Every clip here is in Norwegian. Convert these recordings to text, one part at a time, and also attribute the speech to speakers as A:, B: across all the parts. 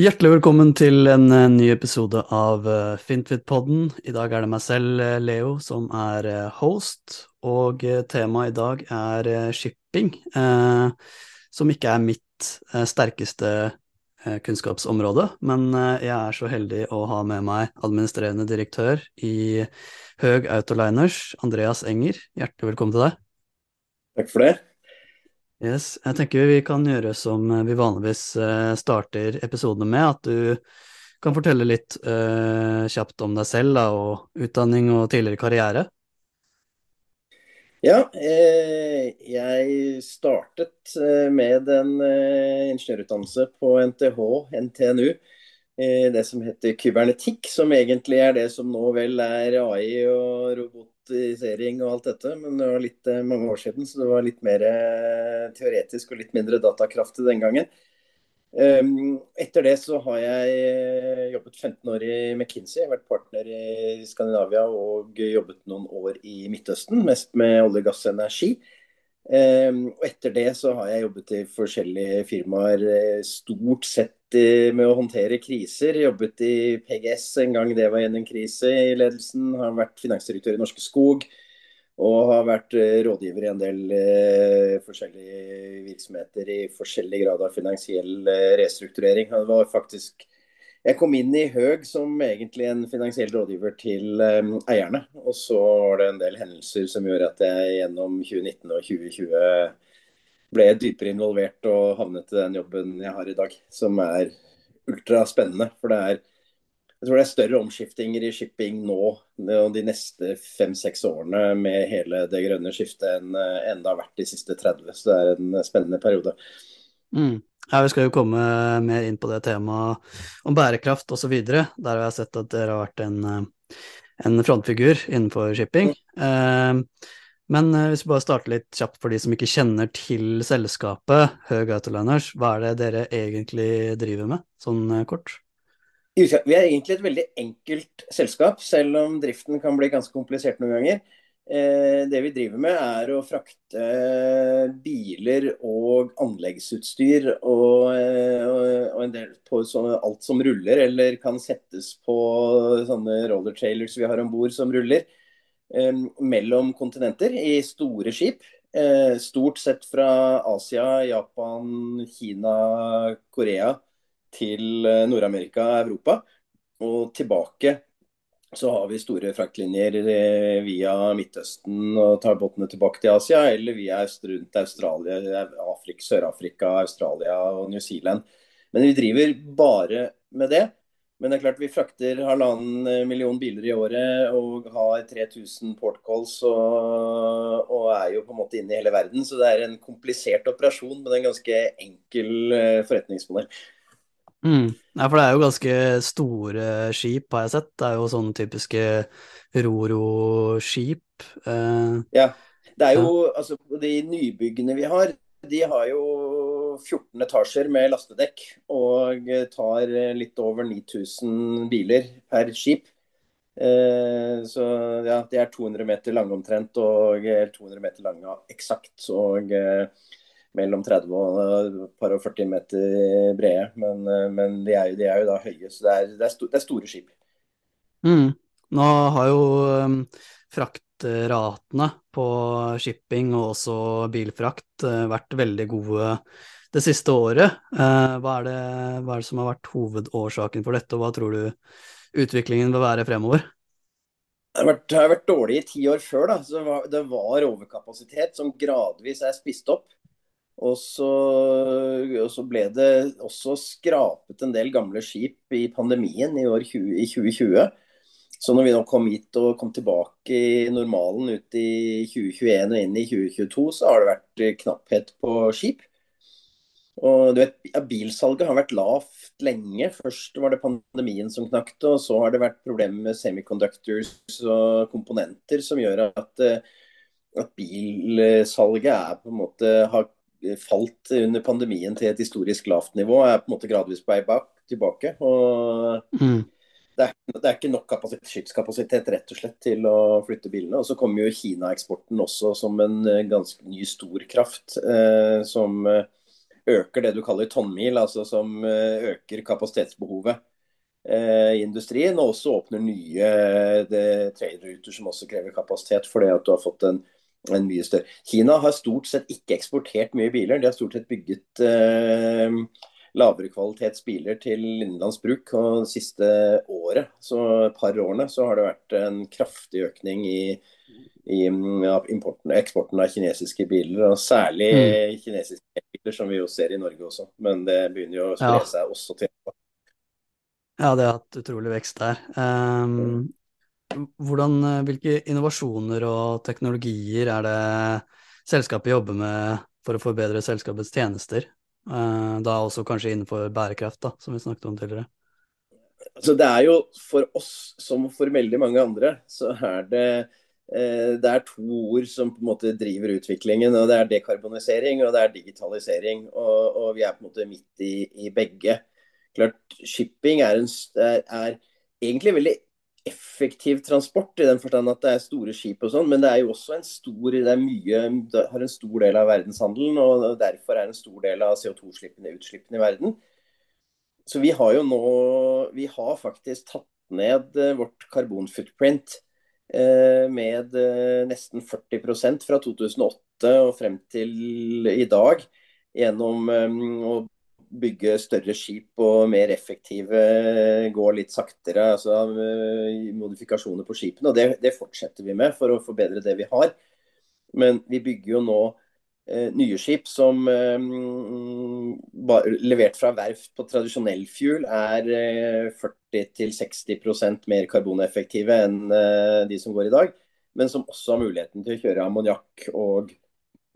A: Hjertelig velkommen til en eh, ny episode av uh, Fintfit-podden. I dag er det meg selv, eh, Leo, som er host, og temaet i dag er shipping, som ikke er mitt sterkeste kunnskapsområde, men jeg er så heldig å ha med meg administrerende direktør i Høg Autoliners, Andreas Enger. Hjertelig velkommen til deg.
B: Takk for det.
A: Yes, jeg tenker vi kan gjøre som vi vanligvis uh, starter episodene med, at du kan fortelle litt uh, kjapt om deg selv da, og utdanning og tidligere karriere.
B: Ja, eh, jeg startet eh, med en eh, ingeniørutdannelse på NTH, NTNU. Eh, det som heter kybernetikk, som egentlig er det som nå vel er AI og robotisering og alt dette, men det var litt eh, mange år siden, så det var litt mer eh, teoretisk og litt mindre datakraftig den gangen. Um, etter det så har jeg jobbet 15 år i McKinsey, vært partner i Skandinavia og jobbet noen år i Midtøsten, mest med olje, gass og energi. Um, og etter det så har jeg jobbet i forskjellige firmaer, stort sett med å håndtere kriser. Jobbet i PGS en gang det var igjen en krise i ledelsen. Har vært finansdirektør i Norske Skog. Og har vært eh, rådgiver i en del eh, forskjellige virksomheter i forskjellig grad av finansiell eh, restrukturering. Det var faktisk jeg kom inn i Høg som egentlig en finansiell rådgiver til um, eierne. Og så var det en del hendelser som gjør at jeg gjennom 2019 og 2020 ble dypere involvert og havnet i den jobben jeg har i dag, som er ultraspennende. For det er jeg tror det er større omskiftinger i shipping nå og de neste fem-seks årene med hele det grønne skiftet enn, enn det har vært de siste 30. Så det er en spennende periode.
A: Mm. Ja, Vi skal jo komme mer inn på det temaet om bærekraft osv. Der har jeg sett at dere har vært en, en frontfigur innenfor shipping. Eh, men eh, hvis vi bare starter litt kjapt for de som ikke kjenner til selskapet Høg Autoliners, hva er det dere egentlig driver med, sånn eh, kort?
B: Vi er egentlig et veldig enkelt selskap, selv om driften kan bli ganske komplisert noen ganger. Eh, det vi driver med er å frakte biler og anleggsutstyr og, og en del på alt som ruller eller kan settes på sånne roller trailers vi har om bord som ruller Eh, mellom kontinenter i store skip. Eh, stort sett fra Asia, Japan, Kina, Korea til eh, Nord-Amerika og Europa. Og tilbake så har vi store fraktlinjer via Midtøsten og tar båtene tilbake til Asia, eller via rundt Australia, Afrika, Sør-Afrika, Australia og New Zealand. Men vi driver bare med det. Men det er klart vi frakter halvannen eh, million biler i året og har 3000 portcalls og, og, er jo på en måte inne i hele verden. Så det er en komplisert operasjon, men en ganske enkel eh, forretningsmodell.
A: Mm. Ja, for det er jo ganske store skip, har jeg sett. Det er jo sånne typiske roro-skip.
B: Eh, ja. Det er jo ja. altså de nybyggene vi har, de har jo 14 etasjer med lastedekk og tar litt over 9000 biler per skip. Eh, så ja, de er 200 meter lange omtrent, og 200 meter lange eksakt. Og eh, mellom 30 og et par og 40 meter brede. Men, eh, men de, er, de, er, jo da høye, så det er, det er, sto, det er store skip.
A: Mm. Nå har jo um, fraktratene på shipping og også bilfrakt uh, vært veldig gode det siste året. Uh, hva er, det, hva er det som har vært hovedårsaken for dette, og hva tror du utviklingen vil være fremover?
B: Det har vært, det har vært dårlig i ti år før. Da. Så det var, det var overkapasitet som gradvis er spist opp. Og så, og så, ble det også skrapet en del gamle skip i pandemien i, 20, i 2020. Så når vi nå kom hit og kom tilbake i normalen ut i 2021 og inn i 2022, så har det vært knapphet på skip. Og du vet, Bilsalget har vært lavt lenge. Først var det pandemien som knakte, og så har det vært problemer med semiconductors og komponenter som gjør at, eh, at bilsalget er på en måte har falt under pandemien til et historisk lavt nivå. Er på en måte gradvis på vei bak, tilbake. og mm. det, er, det, er, ikke nok skipskapasitet rett og slett til å flytte bilene. Og så kommer jo Kina-eksporten også som en eh, ganske ny stor kraft. Eh, som... Eh, øker det du kaller tonnmil, altså som øker kapasitetsbehovet i industrien. Og også åpner nye traderuter som også krever kapasitet, fordi at du har fått en, en, mye større Kina har stort sett ikke eksportert mye biler. De har stort sett bygget eh, lavere kvalitets biler til innenlands bruk. Og det siste året, så et par årene, så har det vært en kraftig økning i, i ja, importen, eksporten av kinesiske biler. Og særlig mm. kinesiske biler, som vi jo ser i Norge også. Men det begynner jo å spre ja. seg også til
A: Ja, det har hatt utrolig vekst der. Um, hvordan, hvilke innovasjoner og teknologier er det selskapet jobber med for å forbedre selskapets tjenester? Eh, da også kanskje innenfor bærekraft, da, som vi snakket om tidligere.
B: Altså, det er jo for oss, som for veldig mange andre, så er det eh, det er to ord som på en måte driver utviklingen. og Det er dekarbonisering og det er digitalisering. Og, og vi er på en måte midt i, i begge. Klart, Shipping er, en, er, egentlig veldig effektiv transport, i den forstand at det er store skip og sånn, men det er jo også en stor det er mye, det har en stor del av verdenshandelen, og derfor er en stor del av CO2-utslippene utslippene i verden. Så vi har jo nå Vi har faktisk tatt ned eh, vårt karbonfootprint eh, med eh, nesten 40% fra 2008 og frem til i dag gjennom eh, å bygge større skip og mer effektive, gå litt saktere. altså eh, Modifikasjoner på skipene. og det, det, fortsetter vi med for å forbedre det vi har. Men vi bygger jo nå eh, nye skip som eh, ba, levert fra verft på tradisjonell fuel er eh, 40-60% mer karboneffektive enn eh, de som går i dag. Men som også har muligheten til å kjøre ammoniakk og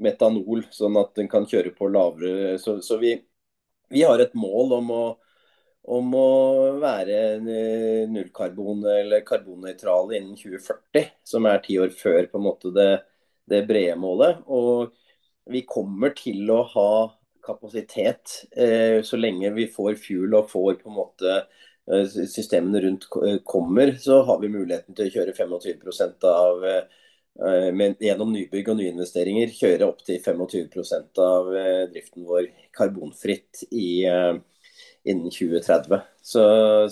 B: metanol, sånn at den kan kjøre på lavere så, så vi vi har et mål om å, om å være nullkarbon- eller karbonnøytrale innen 2040, som er ti år før på en måte det, det, brede målet. Og vi kommer til å ha kapasitet eh, så lenge vi får fuel og får på en måte eh, systemene rundt kommer, så har vi muligheten til å kjøre 25 av eh, Eh, men gjennom nybygg og nyinvesteringer kjøre opptil 25 av eh, driften vår karbonfritt i, eh, innen 2030. Så,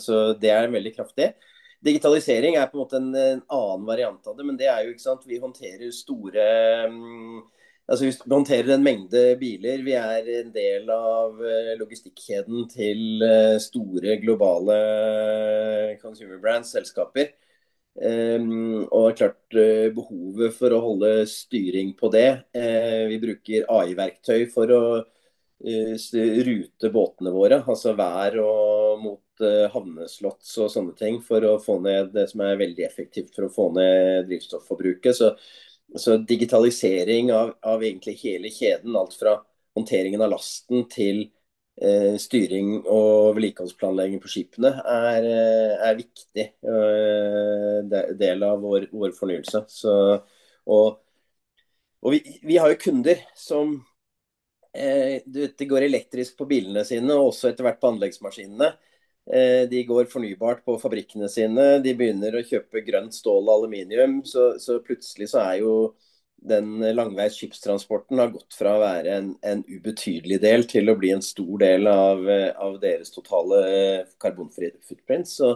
B: så, det er veldig kraftig. Digitalisering er på en måte en, en, annen variant av det, men det er jo ikke sant, vi håndterer store um, altså Vi håndterer en mengde biler. Vi er en del av logistikkjeden til store globale consumer brands, selskaper. Um, og klart uh, behovet for å holde styring på det. Uh, vi bruker AI-verktøy for å uh, rute båtene våre, altså vær og mot havneslotts og sånne ting, for å få ned det som er veldig effektivt for å få ned drivstofforbruket. Så, så digitalisering av, av, egentlig hele kjeden, alt fra håndteringen av lasten til Eh, styring og vedlikeholdsplanlegging på skipene er, eh, er viktig uh, del av vår, vår fornyelse. Så, og, og vi, vi, har jo kunder som eh, det går elektrisk på bilene sine, og også etter hvert på anleggsmaskinene. Eh, de går fornybart på fabrikkene sine. De begynner å kjøpe grønt stål og aluminium. Så, så plutselig så er jo den langveis skipstransporten har gått fra å være en, en, ubetydelig del til å bli en stor del av, av deres totale karbonfrie footprints. Så,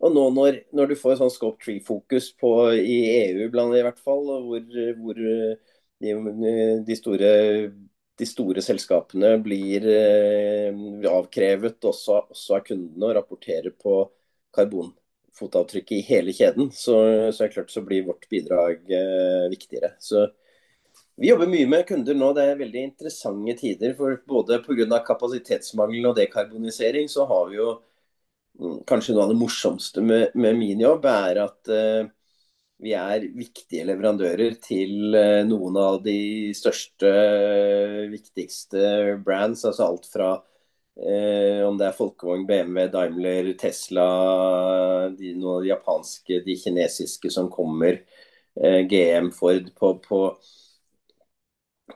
B: og nå når, når, du får sånn scope tree-fokus på i EU blant i hvert fall, hvor, hvor de, de, store, de, store, selskapene blir eh, avkrevet også, også av kundene å rapportere på karbon fotavtrykket i hele kjeden, så, så, klart så blir vårt bidrag eh, viktigere. Så vi jobber mye med kunder nå. Det er veldig interessante tider. for Både pga. kapasitetsmangel og dekarbonisering, så har vi jo mm, kanskje noe av det morsomste med, med min jobb, er at eh, vi er viktige leverandører til eh, noen av de største, viktigste brands. Altså alt fra Eh, om det er Folkevogn, BMW, Daimler, Tesla, de, noen av de japanske, de kinesiske som kommer. Eh, GM, Ford på, på,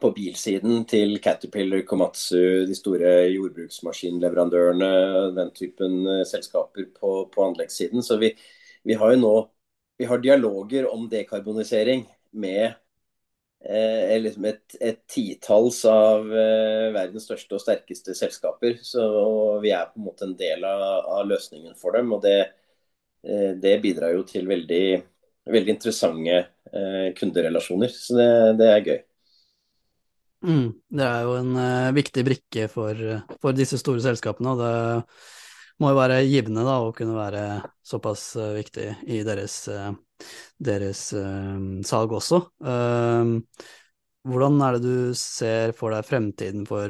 B: på, bilsiden til Caterpillar, Komatsu, de store jordbruksmaskinleverandørene, den typen eh, selskaper på, på anleggssiden. Så vi, vi, har jo nå vi har dialoger om dekarbonisering med eh, liksom et, et titalls av eh, verdens største og sterkeste selskaper. Så vi er på en måte en del av, av løsningen for dem. Og det, eh, det bidrar jo til veldig, veldig interessante kunderelasjoner. Så det, det er gøy.
A: Mm, det er jo en viktig brikke for, for, disse store selskapene, og det må jo være givende da, å kunne være såpass viktig i deres uh, deres uh, salg også. Uh, hvordan er det du ser for deg fremtiden for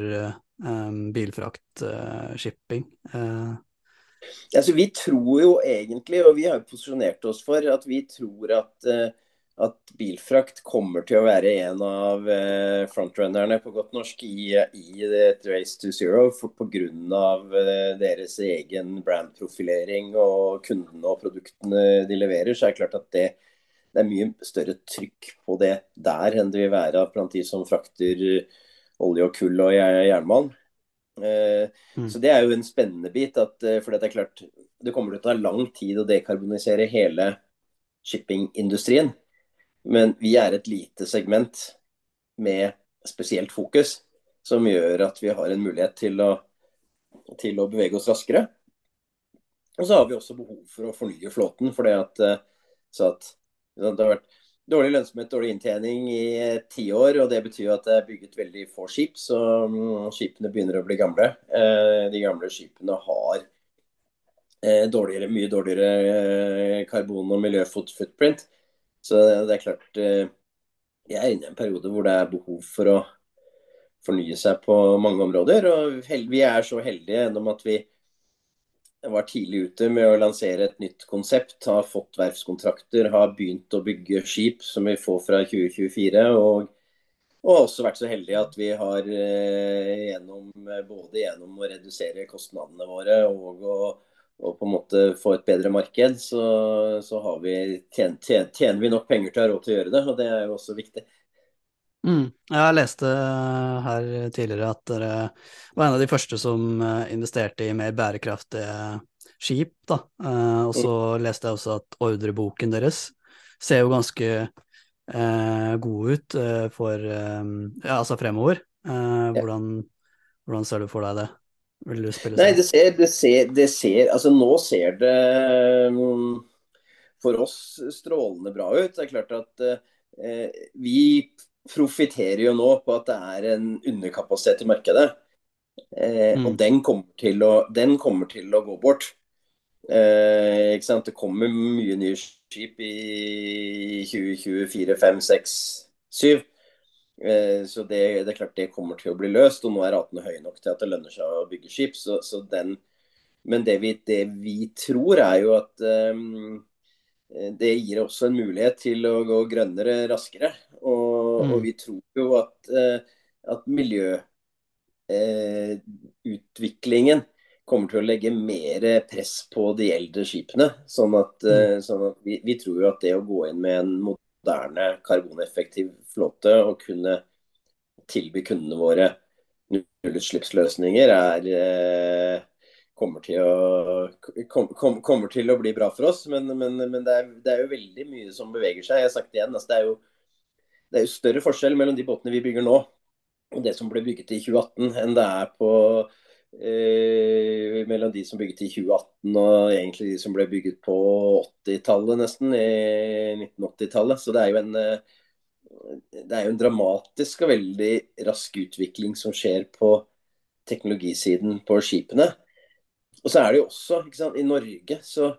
A: um, bilfrakt, shipping?
B: Altså, vi tror jo egentlig, og vi har posisjonert oss for, at vi tror at at bilfrakt kommer til å være en av eh, frontrunnerne på godt norsk i, i et race to zero pga. Eh, deres egen brandprofilering og kundene og produktene de leverer. Så er det klart at det, det er mye større trykk på det der enn det vil være blant de som frakter olje og kull og jernmalm. Eh, mm. Så det er jo en spennende bit. At, for det er klart det kommer til å ta lang tid å dekarbonisere hele shippingindustrien. Men vi er et lite segment med spesielt fokus, som gjør at vi har en mulighet til å, til å bevege oss raskere. Og så har vi også behov for å fornye flåten. for eh, det har vært dårlig lønnsomhet, dårlig inntjening i ti år. Og det betyr at det er bygget veldig få skip, så mm, skipene begynner å bli gamle. Eh, de gamle skipene har eh, dårligere, mye dårligere karbon- og miljøfootprint. Så det er klart eh, Jeg er inne i en periode hvor det er behov for å fornye seg på mange områder. Og vi er så heldige gjennom at vi var tidlig ute med å lansere et nytt konsept. Har fått verftskontrakter, har begynt å bygge skip som vi får fra 2024. Og, og også vært så heldige at vi har eh, gjennom, både gjennom å redusere kostnadene våre og å og på en måte få et bedre marked, så, så vi, tjener, tjener, vi nok penger til å ha råd til å gjøre det. Og det er jo også viktig.
A: Mm. Jeg leste her tidligere at dere var en av de første som eh, investerte i mer bærekraftige skip. Da. Eh, og så mm. leste jeg også at ordreboken deres ser jo ganske eh, god ut eh, for eh, ja, altså fremover. Eh, hvordan, hvordan ser du for deg det? Vil du spille
B: Nei, det ser, det ser, det ser Altså, nå ser det um, for oss strålende bra ut. Det er klart at uh, vi profitterer jo nå på at det er en underkapasitet i markedet. Uh, mm. Og den kommer, å, den kommer, til å, gå bort. Uh, ikke sant? Det kommer mye nye skip i 2024, 5, 6, 7. Eh, så det, det, er klart det kommer til å bli løst, og nå er ratene høye nok til at det lønner seg å bygge skip. Så, så den, men det vi, det vi, tror, er jo at um, det gir også en mulighet til å gå grønnere raskere. Og, mm. og vi tror jo at, uh, at miljøutviklingen kommer til å legge mer press på de eldre skipene. Sånn at, uh, sånn at vi, vi, tror jo at det å gå inn med en moderne, karboneffektiv flåte og kunne tilby kundene våre nullutslippsløsninger er eh, kommer til, å, kom, kommer til å bli bra for oss. Men, men, men det, er, det, er, jo veldig mye som beveger seg. Jeg har sagt det igjen, altså det, er jo, det er jo større forskjell mellom de båtene vi bygger nå og det som ble bygget i 2018, enn det er på eh, mellom de som bygget i 2018 og egentlig de som ble bygget på 80-tallet, nesten. I 1980-tallet. Så det er jo en eh, det er jo en dramatisk og veldig rask utvikling som skjer på teknologisiden på skipene. Og så er det jo også, ikke sant, i Norge så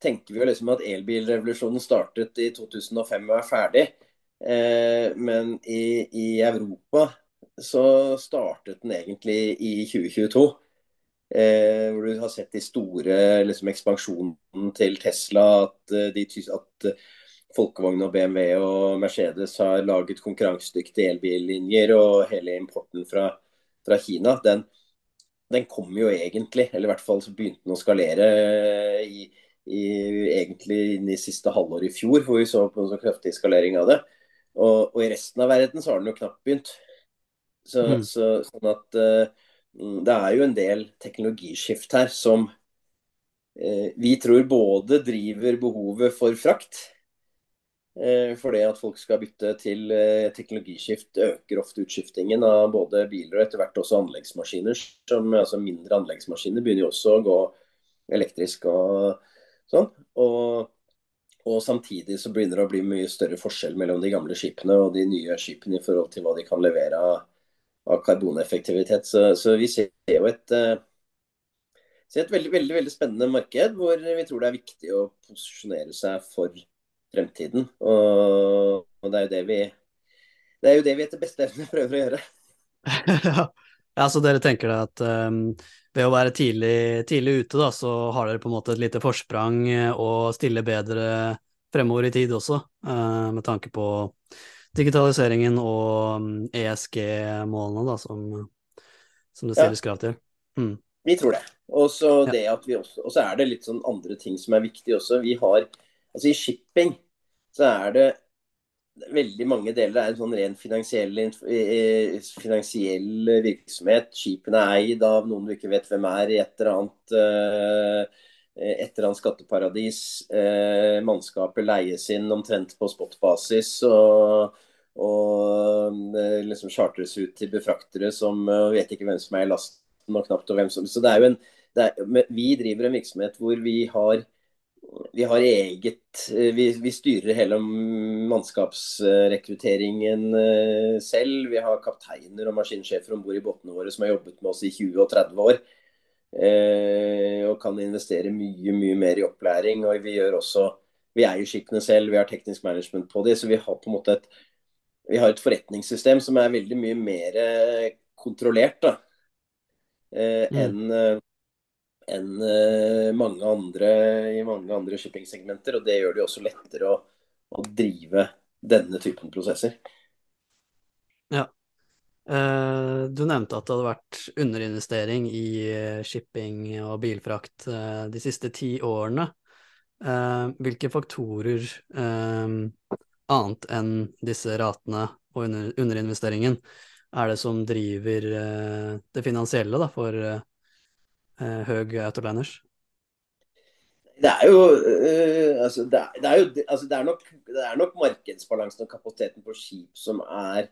B: tenker vi jo liksom at elbilrevolusjonen startet i 2005 og er ferdig. Eh, men i, i, Europa så startet den egentlig i 2022. Eh, hvor du har sett de store liksom, ekspansjonen til Tesla, at, eh, de, at Folkevogn og BMW og Mercedes har laget konkurransedyktige elbillinjer, og hele importen fra, fra Kina, den, den kom jo egentlig, eller i hvert fall så begynte den å skalere i, i, egentlig inn i siste halvår i fjor, hvor vi så på en så kraftig skalering av det. Og, og, i resten av verden så har den jo knapt begynt. Så, mm. så, sånn at uh, det er jo en del teknologiskift her som uh, vi tror både driver behovet for frakt, Eh, for det at folk skal bytte til eh, teknologiskift øker ofte utskiftingen av både biler og etter hvert også anleggsmaskiner. Som, altså mindre anleggsmaskiner begynner jo også å gå elektrisk og sånn. Og, og, samtidig så begynner det å bli mye større forskjell mellom de gamle skipene og de nye skipene i forhold til hva de kan levere av, av karboneffektivitet. Så, så, vi ser jo et, eh, ser et veldig, veldig, veldig spennende marked hvor vi tror det er viktig å posisjonere seg for fremtiden. Og, og, det er det vi det er jo det vi etter beste evne prøver å gjøre.
A: ja, så dere tenker at um, ved å være tidlig, tidlig, ute, da, så har dere på en måte et lite forsprang og stiller bedre fremover i tid også, uh, med tanke på digitaliseringen og um, ESG-målene da, som, som, det stilles krav til. Mm.
B: Vi tror det. Og så er det litt sånn andre ting som er viktig også. Vi har Altså I shipping så er det veldig mange deler det er en sånn ren finansiell, finansiell virksomhet. Skipene er eid av noen du ikke vet hvem er, i et eller annet, eh, et eller annet skatteparadis. Eh, mannskapet leies inn omtrent på spotbasis. og og eh, liksom chartres ut til befraktere som vet ikke hvem som er i lasten og knapt og hvem som Så det er jo en er, Vi driver en virksomhet hvor vi har vi har eget eh, vi, vi, styrer hele mannskapsrekrutteringen eh, selv. Vi har kapteiner og maskinsjefer om bord i båtene våre som har jobbet med oss i 20 og 30 år. Eh, og kan investere mye, mye mer i opplæring. Og vi gjør også Vi eier skipene selv, vi har teknisk management på dem. Så vi har på en måte et, vi har et forretningssystem som er veldig mye mer kontrollert da, eh, mm. enn enn eh, mange andre i mange andre shippingsegmenter. Og det gjør det også lettere å, å drive denne typen prosesser.
A: Ja. Eh, du nevnte at det hadde vært underinvestering i eh, shipping og bilfrakt de siste ti årene. Hvilke faktorer, annet enn disse ratene og underinvesteringen, er det som driver det finansielle for Høg autoliners?
B: Det er jo, øh, altså, det er, det er jo altså, det, er nok, det er nok markedsbalansen og kapasiteten på skip som er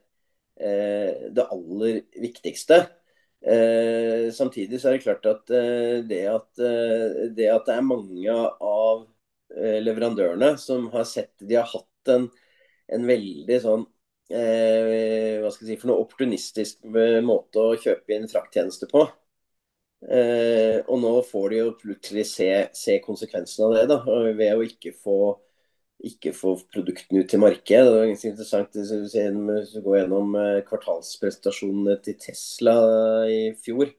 B: det aller viktigste. Uh, samtidig så er det klart at det at, det at det er mange av leverandørene som har sett De har hatt en, en veldig sånn hva skal jeg si, for noe opportunistisk måte å kjøpe inn frakttjeneste på. Eh, og nå får de jo plutselig se, se konsekvensen av det, da, ved å ikke få, ikke få produktene ut til markedet. Det var ganske interessant hvis du går gjennom kvartalsprestasjonene kvartalspresentasjonene til Tesla i fjor.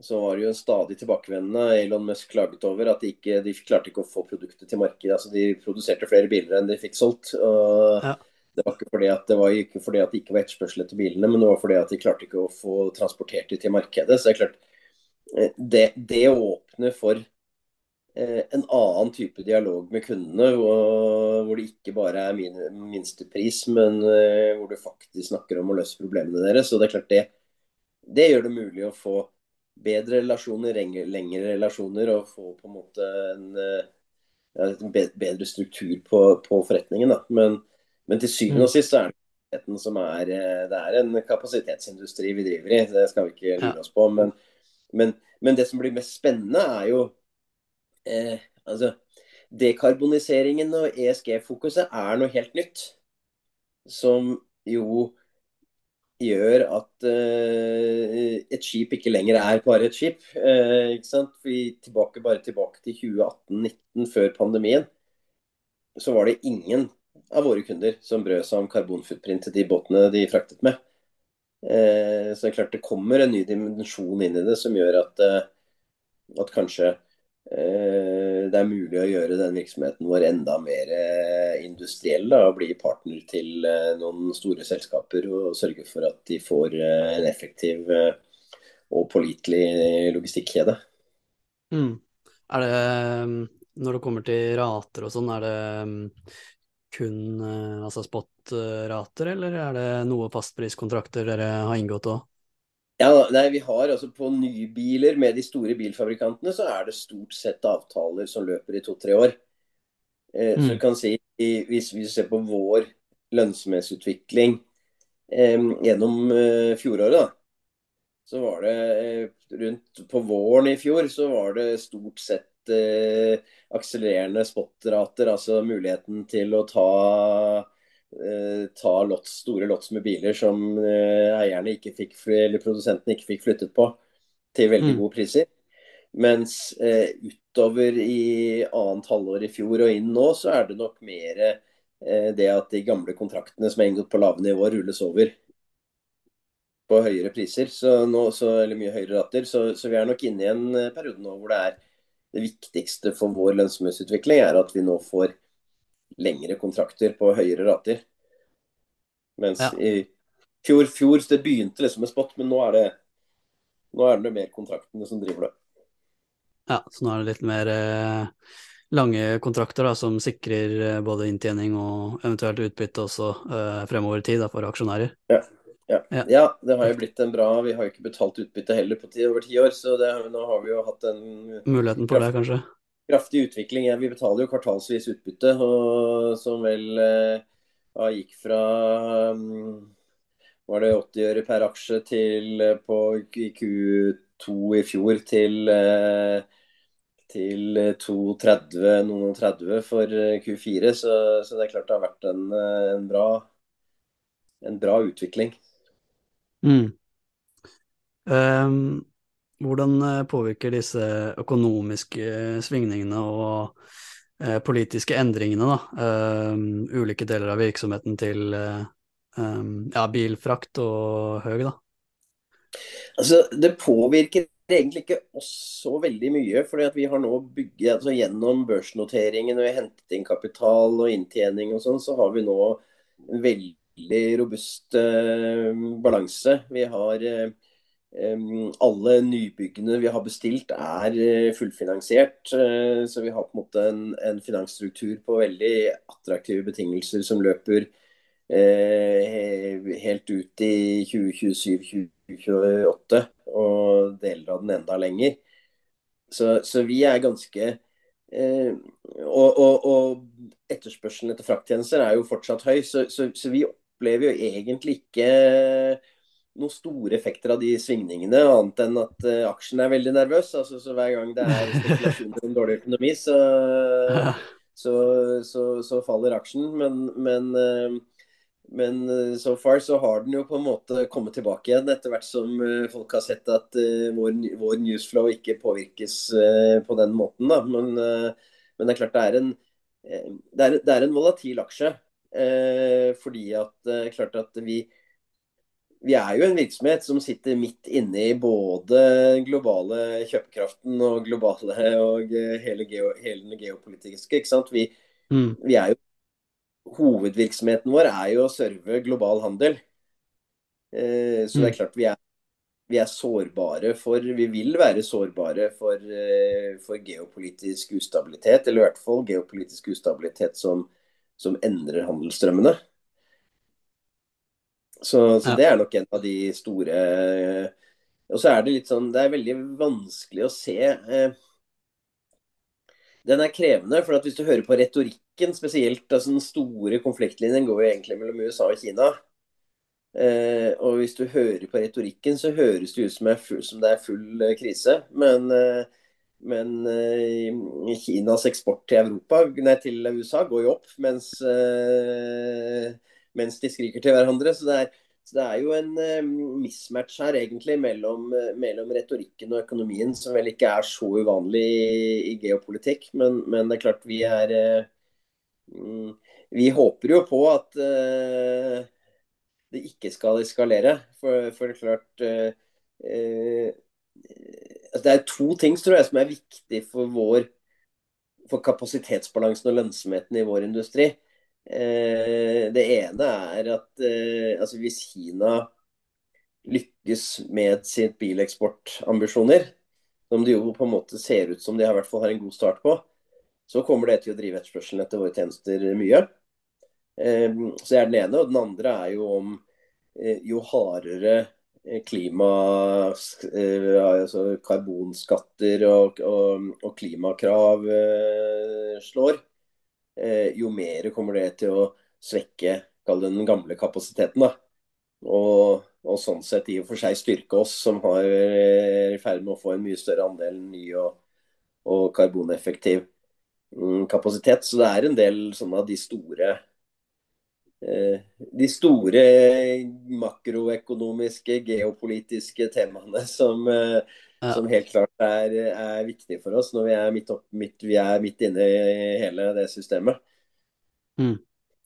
B: Så var det jo stadig tilbakevendende Elon Musk klaget over at de, ikke, de klarte ikke å få produktet til markedet. Altså De produserte flere biler enn de fikk solgt. og ja. Det var ikke fordi at det var ikke fordi at det ikke var etterspørsel etter bilene, men det var fordi at de klarte ikke å få transportert dem til markedet. Så det er klart, Eh, det, det åpner for eh, en annen type dialog med kundene, hvor det ikke bare er min, minstepris, men eh, hvor du faktisk snakker om å løse problemene deres. Og det er klart det, det gjør det mulig å få bedre relasjoner, lengre relasjoner, og få på en måte en, en bedre struktur på, på forretningen. Men, men til syvende og mm. sist så er det som er, det er en kapasitetsindustri vi driver i. Det skal vi ikke lure oss på. men men, men, det som blir mest spennende, er jo eh, altså, Dekarboniseringen og ESG-fokuset er noe helt nytt. Som jo gjør at eh, et skip ikke lenger er bare et skip. Eh, ikke sant? Vi tilbake, bare tilbake til 2018-2019, før pandemien, så var det ingen av våre kunder som brød seg om karbonfootprint til de båtene de fraktet med. Eh, så det er klart det kommer en ny dimensjon inn i det som gjør at, eh, at kanskje det er mulig å gjøre den virksomheten vår enda mer industriell. Da, og bli partner til noen store selskaper og sørge for at de får en effektiv og pålitelig logistikkjede.
A: Mm. Er det, når det kommer til rater og sånn, er det kun eh, altså spot-rater, eller er det noe fastpriskontrakter dere har inngått òg?
B: Ja, nei, vi har altså På nybiler med de store bilfabrikantene så er det stort sett avtaler som løper i to-tre år. Eh, mm. Så du kan si hvis vi ser på vår lønnsomhetsutvikling eh, gjennom eh, fjoråret, da, så var det eh, rundt på våren i fjor så var det stort sett eh, akselererende spotrater, altså muligheten til å ta, ta lots, store lots med biler som eh, eierne ikke fikk, eller produsentene ikke fikk flyttet på, til veldig
A: Mm.
B: gode priser. Mens eh, utover i annet halvår i fjor og inn nå, så er det nok mer eh, det at de gamle kontraktene som er inngått på lave nivåer, rulles over på høyere priser, så nå, så, eller mye høyere rater. Så, så vi er nok inne i en eh, periode nå hvor det er det viktigste for vår lønnsomhetsutvikling er at vi nå får lengre kontrakter på høyere rater. Mens
A: Ja.
B: i fjor, fjor det begynte liksom med spot, men nå er det nå er det mer kontraktene som driver det.
A: Ja, så nå er det litt mer eh, lange kontrakter da, som sikrer eh, både inntjening og eventuelt utbytte også eh, fremover i tid da, for aksjonærer.
B: Ja.
A: Ja.
B: ja, det har jo blitt en bra Vi har jo ikke betalt utbytte heller på ti, over ti år, så det, nå har vi jo hatt den
A: Muligheten for det, kanskje.
B: Kraftig utvikling. Vi betaler jo kvartalsvis utbytte, og, som vel eh, ja, gikk fra mm, var det 80 øre per aksje til eh, på Q2 i fjor til eh, til 2,30, noen og 30 for eh, Q4. Så, så det er klart det har vært en, en, bra, en bra utvikling.
A: Mm. Ehm, hvordan eh, påvirker disse økonomiske eh, svingningene og eh, politiske endringene da, ulike deler av virksomheten til ja, bilfrakt og høg, da?
B: Altså, det påvirker egentlig ikke oss så veldig mye. fordi vi har nå bygget, altså Gjennom børsnoteringen og hentet inn kapital og inntjening og sånn, så har vi nå en veldig robust uh, balanse. Vi har em, alle nybyggene vi har bestilt er eh, fullfinansiert. eh, så vi har på en måte en, en finansstruktur på veldig attraktive betingelser som løper eh, helt ut i 2027-2028 og deler av den enda lenger. Så, så vi er ganske og, og, og etterspørselen etter frakttjenester er jo fortsatt høy, så, så, så vi opplever jo egentlig ikke noen store effekter av de svingningene, annet enn at uh, aksjen er veldig nervøs. Altså, så Hver gang det er spekulasjoner om dårlig økonomi, så, så, så, så faller aksjen. Men, men, uh, men uh, so far så har den jo på en måte kommet tilbake igjen, etter hvert som folk har sett at vår, vår newsflow ikke påvirkes på den måten. Da. Men, men det er klart det er en, det er, det er en volatil aksje. fordi at klart at vi vi er jo en virksomhet som sitter midt inne i både globale kjøpekraften og globale og hele, geo, hele den geopolitiske. ikke sant? Vi,
A: Mm.
B: vi er jo Hovedvirksomheten vår er jo å serve global handel. Eh, så det er
A: Mm.
B: klart vi er, vi er sårbare for Vi vil være sårbare for, eh, for geopolitisk ustabilitet, eller i hvert fall geopolitisk ustabilitet som, som endrer handelsstrømmene. Så, så
A: Ja.
B: det er nok en av de store Og så er det litt sånn Det er veldig vanskelig å se eh, Den er krevende, for at hvis du hører på retorikken spesielt, altså den store konfliktlinjen går jo egentlig mellom USA og Kina. Eh, og hvis du hører på retorikken, så høres det ut som, full, som det er full eh, krise. Men, eh, men eh, Kinas eksport til, Europa, nei, til USA går jo opp, mens, eh, mens de skriker til hverandre. Så det er, så det er jo en uh, mismatch her egentlig mellom, eh, mellom retorikken og økonomien, som vel ikke er så uvanlig i, i geopolitikk. Men, men det er klart vi er uh, Vi håper jo på at uh, det ikke skal eskalere. For, for det er klart altså Det er to ting tror jeg, som er viktig for vår for kapasitetsbalansen og lønnsomheten i vår industri. Eh, det ene er at eh, altså hvis Kina lykkes med sitt bileksportambisjoner, som det jo på en måte ser ut som de i hvert fall har en god start på, så kommer det til å drive etterspørselen etter våre tjenester mye. Eh, så det er den ene. Og den andre er jo om jo hardere klima, altså karbonskatter og, og, og klimakrav slår, jo mer kommer det til å svekke den gamle kapasiteten. da. Og, og, sånn sett i og for seg styrke oss, som har, er i ferd med å få en mye større andel ny og, og karboneffektiv mm, kapasitet. Så det er en del sånne av de store eh, de store makroøkonomiske, geopolitiske temaene som, eh, ja. som helt klart er, er, viktig for oss når vi er midt, opp, midt, vi er midt inne i hele det systemet.
A: Mm.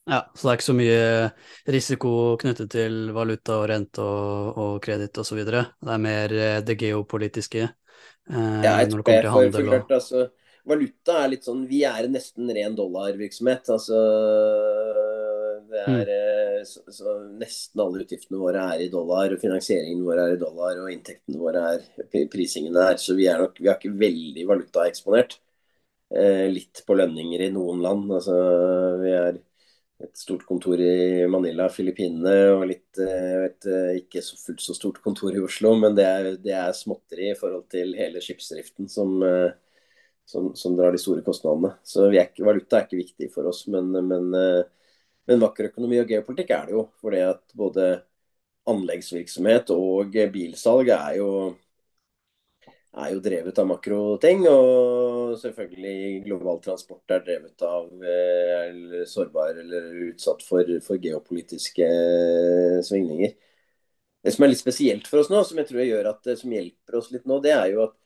A: Ja, så det er ikke så mye risiko knyttet til valuta og rente og, og kreditt osv. Det er mer eh, det geopolitiske
B: eh, ja, når det kommer til handel og klart, altså, Valuta er litt sånn Vi er nesten ren dollarvirksomhet. Altså det er mm. Så, så, Nesten alle utgiftene våre er i dollar, og finansieringen vår er i dollar, og inntektene våre er prisingene er. Så vi er nok vi er ikke veldig valutaeksponert. Eh, litt på lønninger i noen land. Altså vi er et stort kontor i Manila, Filippinene, og litt eh, vet, eh, ikke så fullt så stort kontor i Oslo. Men det er, det er småtteri i forhold til hele skipsdriften som, eh, som, som, drar de store kostnadene. Så er ikke, valuta er ikke viktig for oss. Men, men, men makroøkonomi og geopolitikk er det jo. For det at både anleggsvirksomhet og bilsalg er jo er jo drevet av makroting. Og selvfølgelig global transport er drevet av eller sårbar eller utsatt for, for, geopolitiske eh, svingninger. Det som er litt spesielt for oss nå, som jeg tror gjør at, som hjelper oss litt nå, det er jo at eh,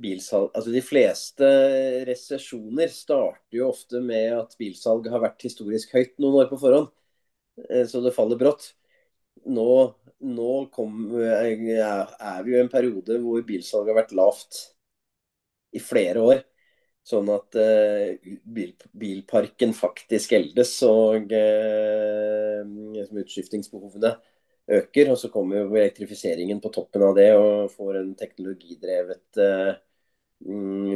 B: bilsalg Altså de fleste resesjoner starter jo ofte med at bilsalg har vært historisk høyt noen år på forhånd. Eh, så det faller brått. Nå nå kom, er vi jo i en periode hvor bilsalget har vært lavt i flere år. Sånn at bil, bilparken faktisk eldes, og uh, utskiftingsbehovene øker. Og så kommer jo elektrifiseringen på toppen av det og får en teknologidrevet uh,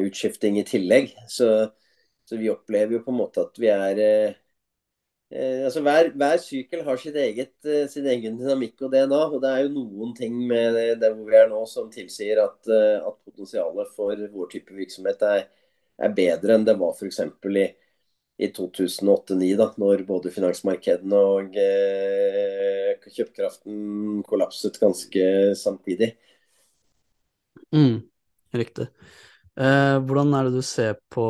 B: utskifting i tillegg. Så, så, vi opplever jo på en måte at vi er Eh, altså hver, hver sykkel har eget, eh, sin egen dynamikk og DNA. og Det er jo noen ting med det, det hvor vi er nå som tilsier at, at potensialet for vår type virksomhet er, er bedre enn det var f.eks. i, i 2008-2009, da når både finansmarkedene og eh, kjøpekraften kollapset ganske samtidig.
A: Mm, riktig. Eh, hvordan er det du ser på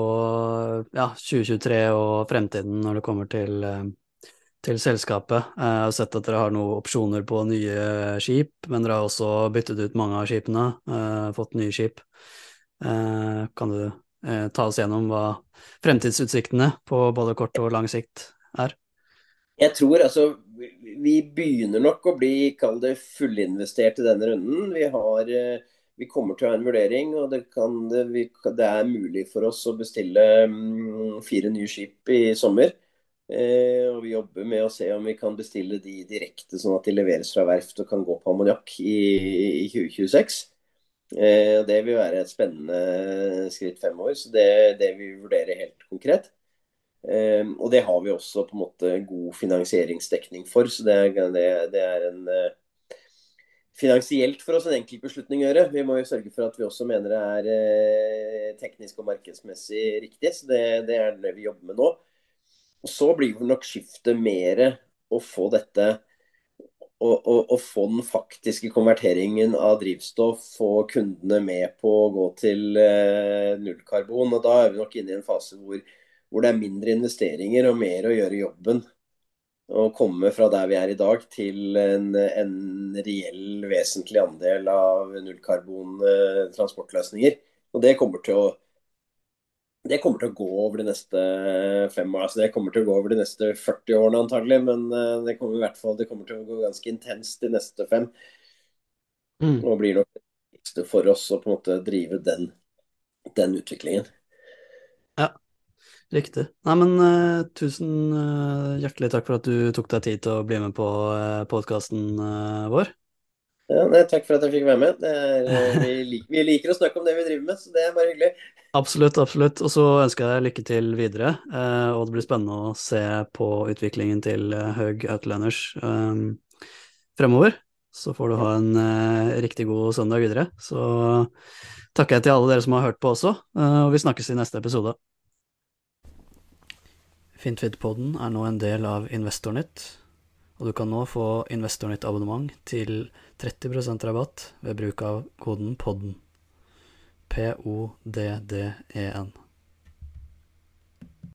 A: ja, 2023 og fremtiden når det kommer til, eh, til selskapet? Eh, jeg har sett at dere har noen opsjoner på nye skip, men dere har også byttet ut mange av skipene, eh, fått nye skip. Eh, kan du ta oss gjennom hva fremtidsutsiktene på både kort og lang sikt er?
B: Jeg tror altså vi begynner nok å bli, det, fullinvestert i denne runden. Vi har vi kommer til å ha en vurdering, og det, kan, vi, det er mulig for oss å bestille um, fire nye skip i sommer. Eh, og Vi jobber med å se om vi kan bestille de direkte, sånn at de leveres fra verft og kan gå på ammoniakk i, i, 2026. Eh, det vil være et spennende skritt fremover, så det, det vi vurderer helt konkret. Eh, og det har vi også på en måte god finansieringsdekning for, så det, det er en eh, finansielt for oss en enkeltbeslutning å gjøre. Vi må jo sørge for at vi også mener det er eh, teknisk og markedsmessig riktig. så det, det, er det vi jobber med nå. Og Så blir det nok skiftet mer å få dette å få den faktiske konverteringen av drivstoff, få kundene med på å gå til eh, nullkarbon. og Da er vi nok inne i en fase hvor, hvor det er mindre investeringer og mer å gjøre jobben å komme fra der vi er i dag til en, en reell vesentlig andel av nullkarbon-transportløsninger. Og det kommer til å det kommer til å gå over de neste fem år, altså det kommer til å gå over de neste 40 årene antagelig, men eh, det kommer i hvert fall det kommer til å gå ganske intenst de neste fem. Mm. Og blir nok det viktigste for oss å på en måte drive den, den utviklingen.
A: Ja, Riktig. Nei, men uh, tusen uh, hjertelig takk for at du tok deg tid til å bli med på uh, podkasten uh, vår.
B: Ja, nei, takk for at jeg fikk være med. Er, vi, liker, vi, liker, å snakke om det vi driver med, så det er bare hyggelig.
A: Absolutt, absolutt. Og så ønsker jeg deg lykke til videre. og det blir spennende å se på utviklingen til Høg Outlanders um, fremover. Så får du ha en riktig god søndag videre. Så takker jeg til alle dere som har hørt på også, og vi snakkes i neste episode. Fintvid-podden er nå en del av Investornytt, og du kan nå få Investornytt-abonnement til 30% rabatt ved bruk av koden PODDEN. P-o-d-d-e-n.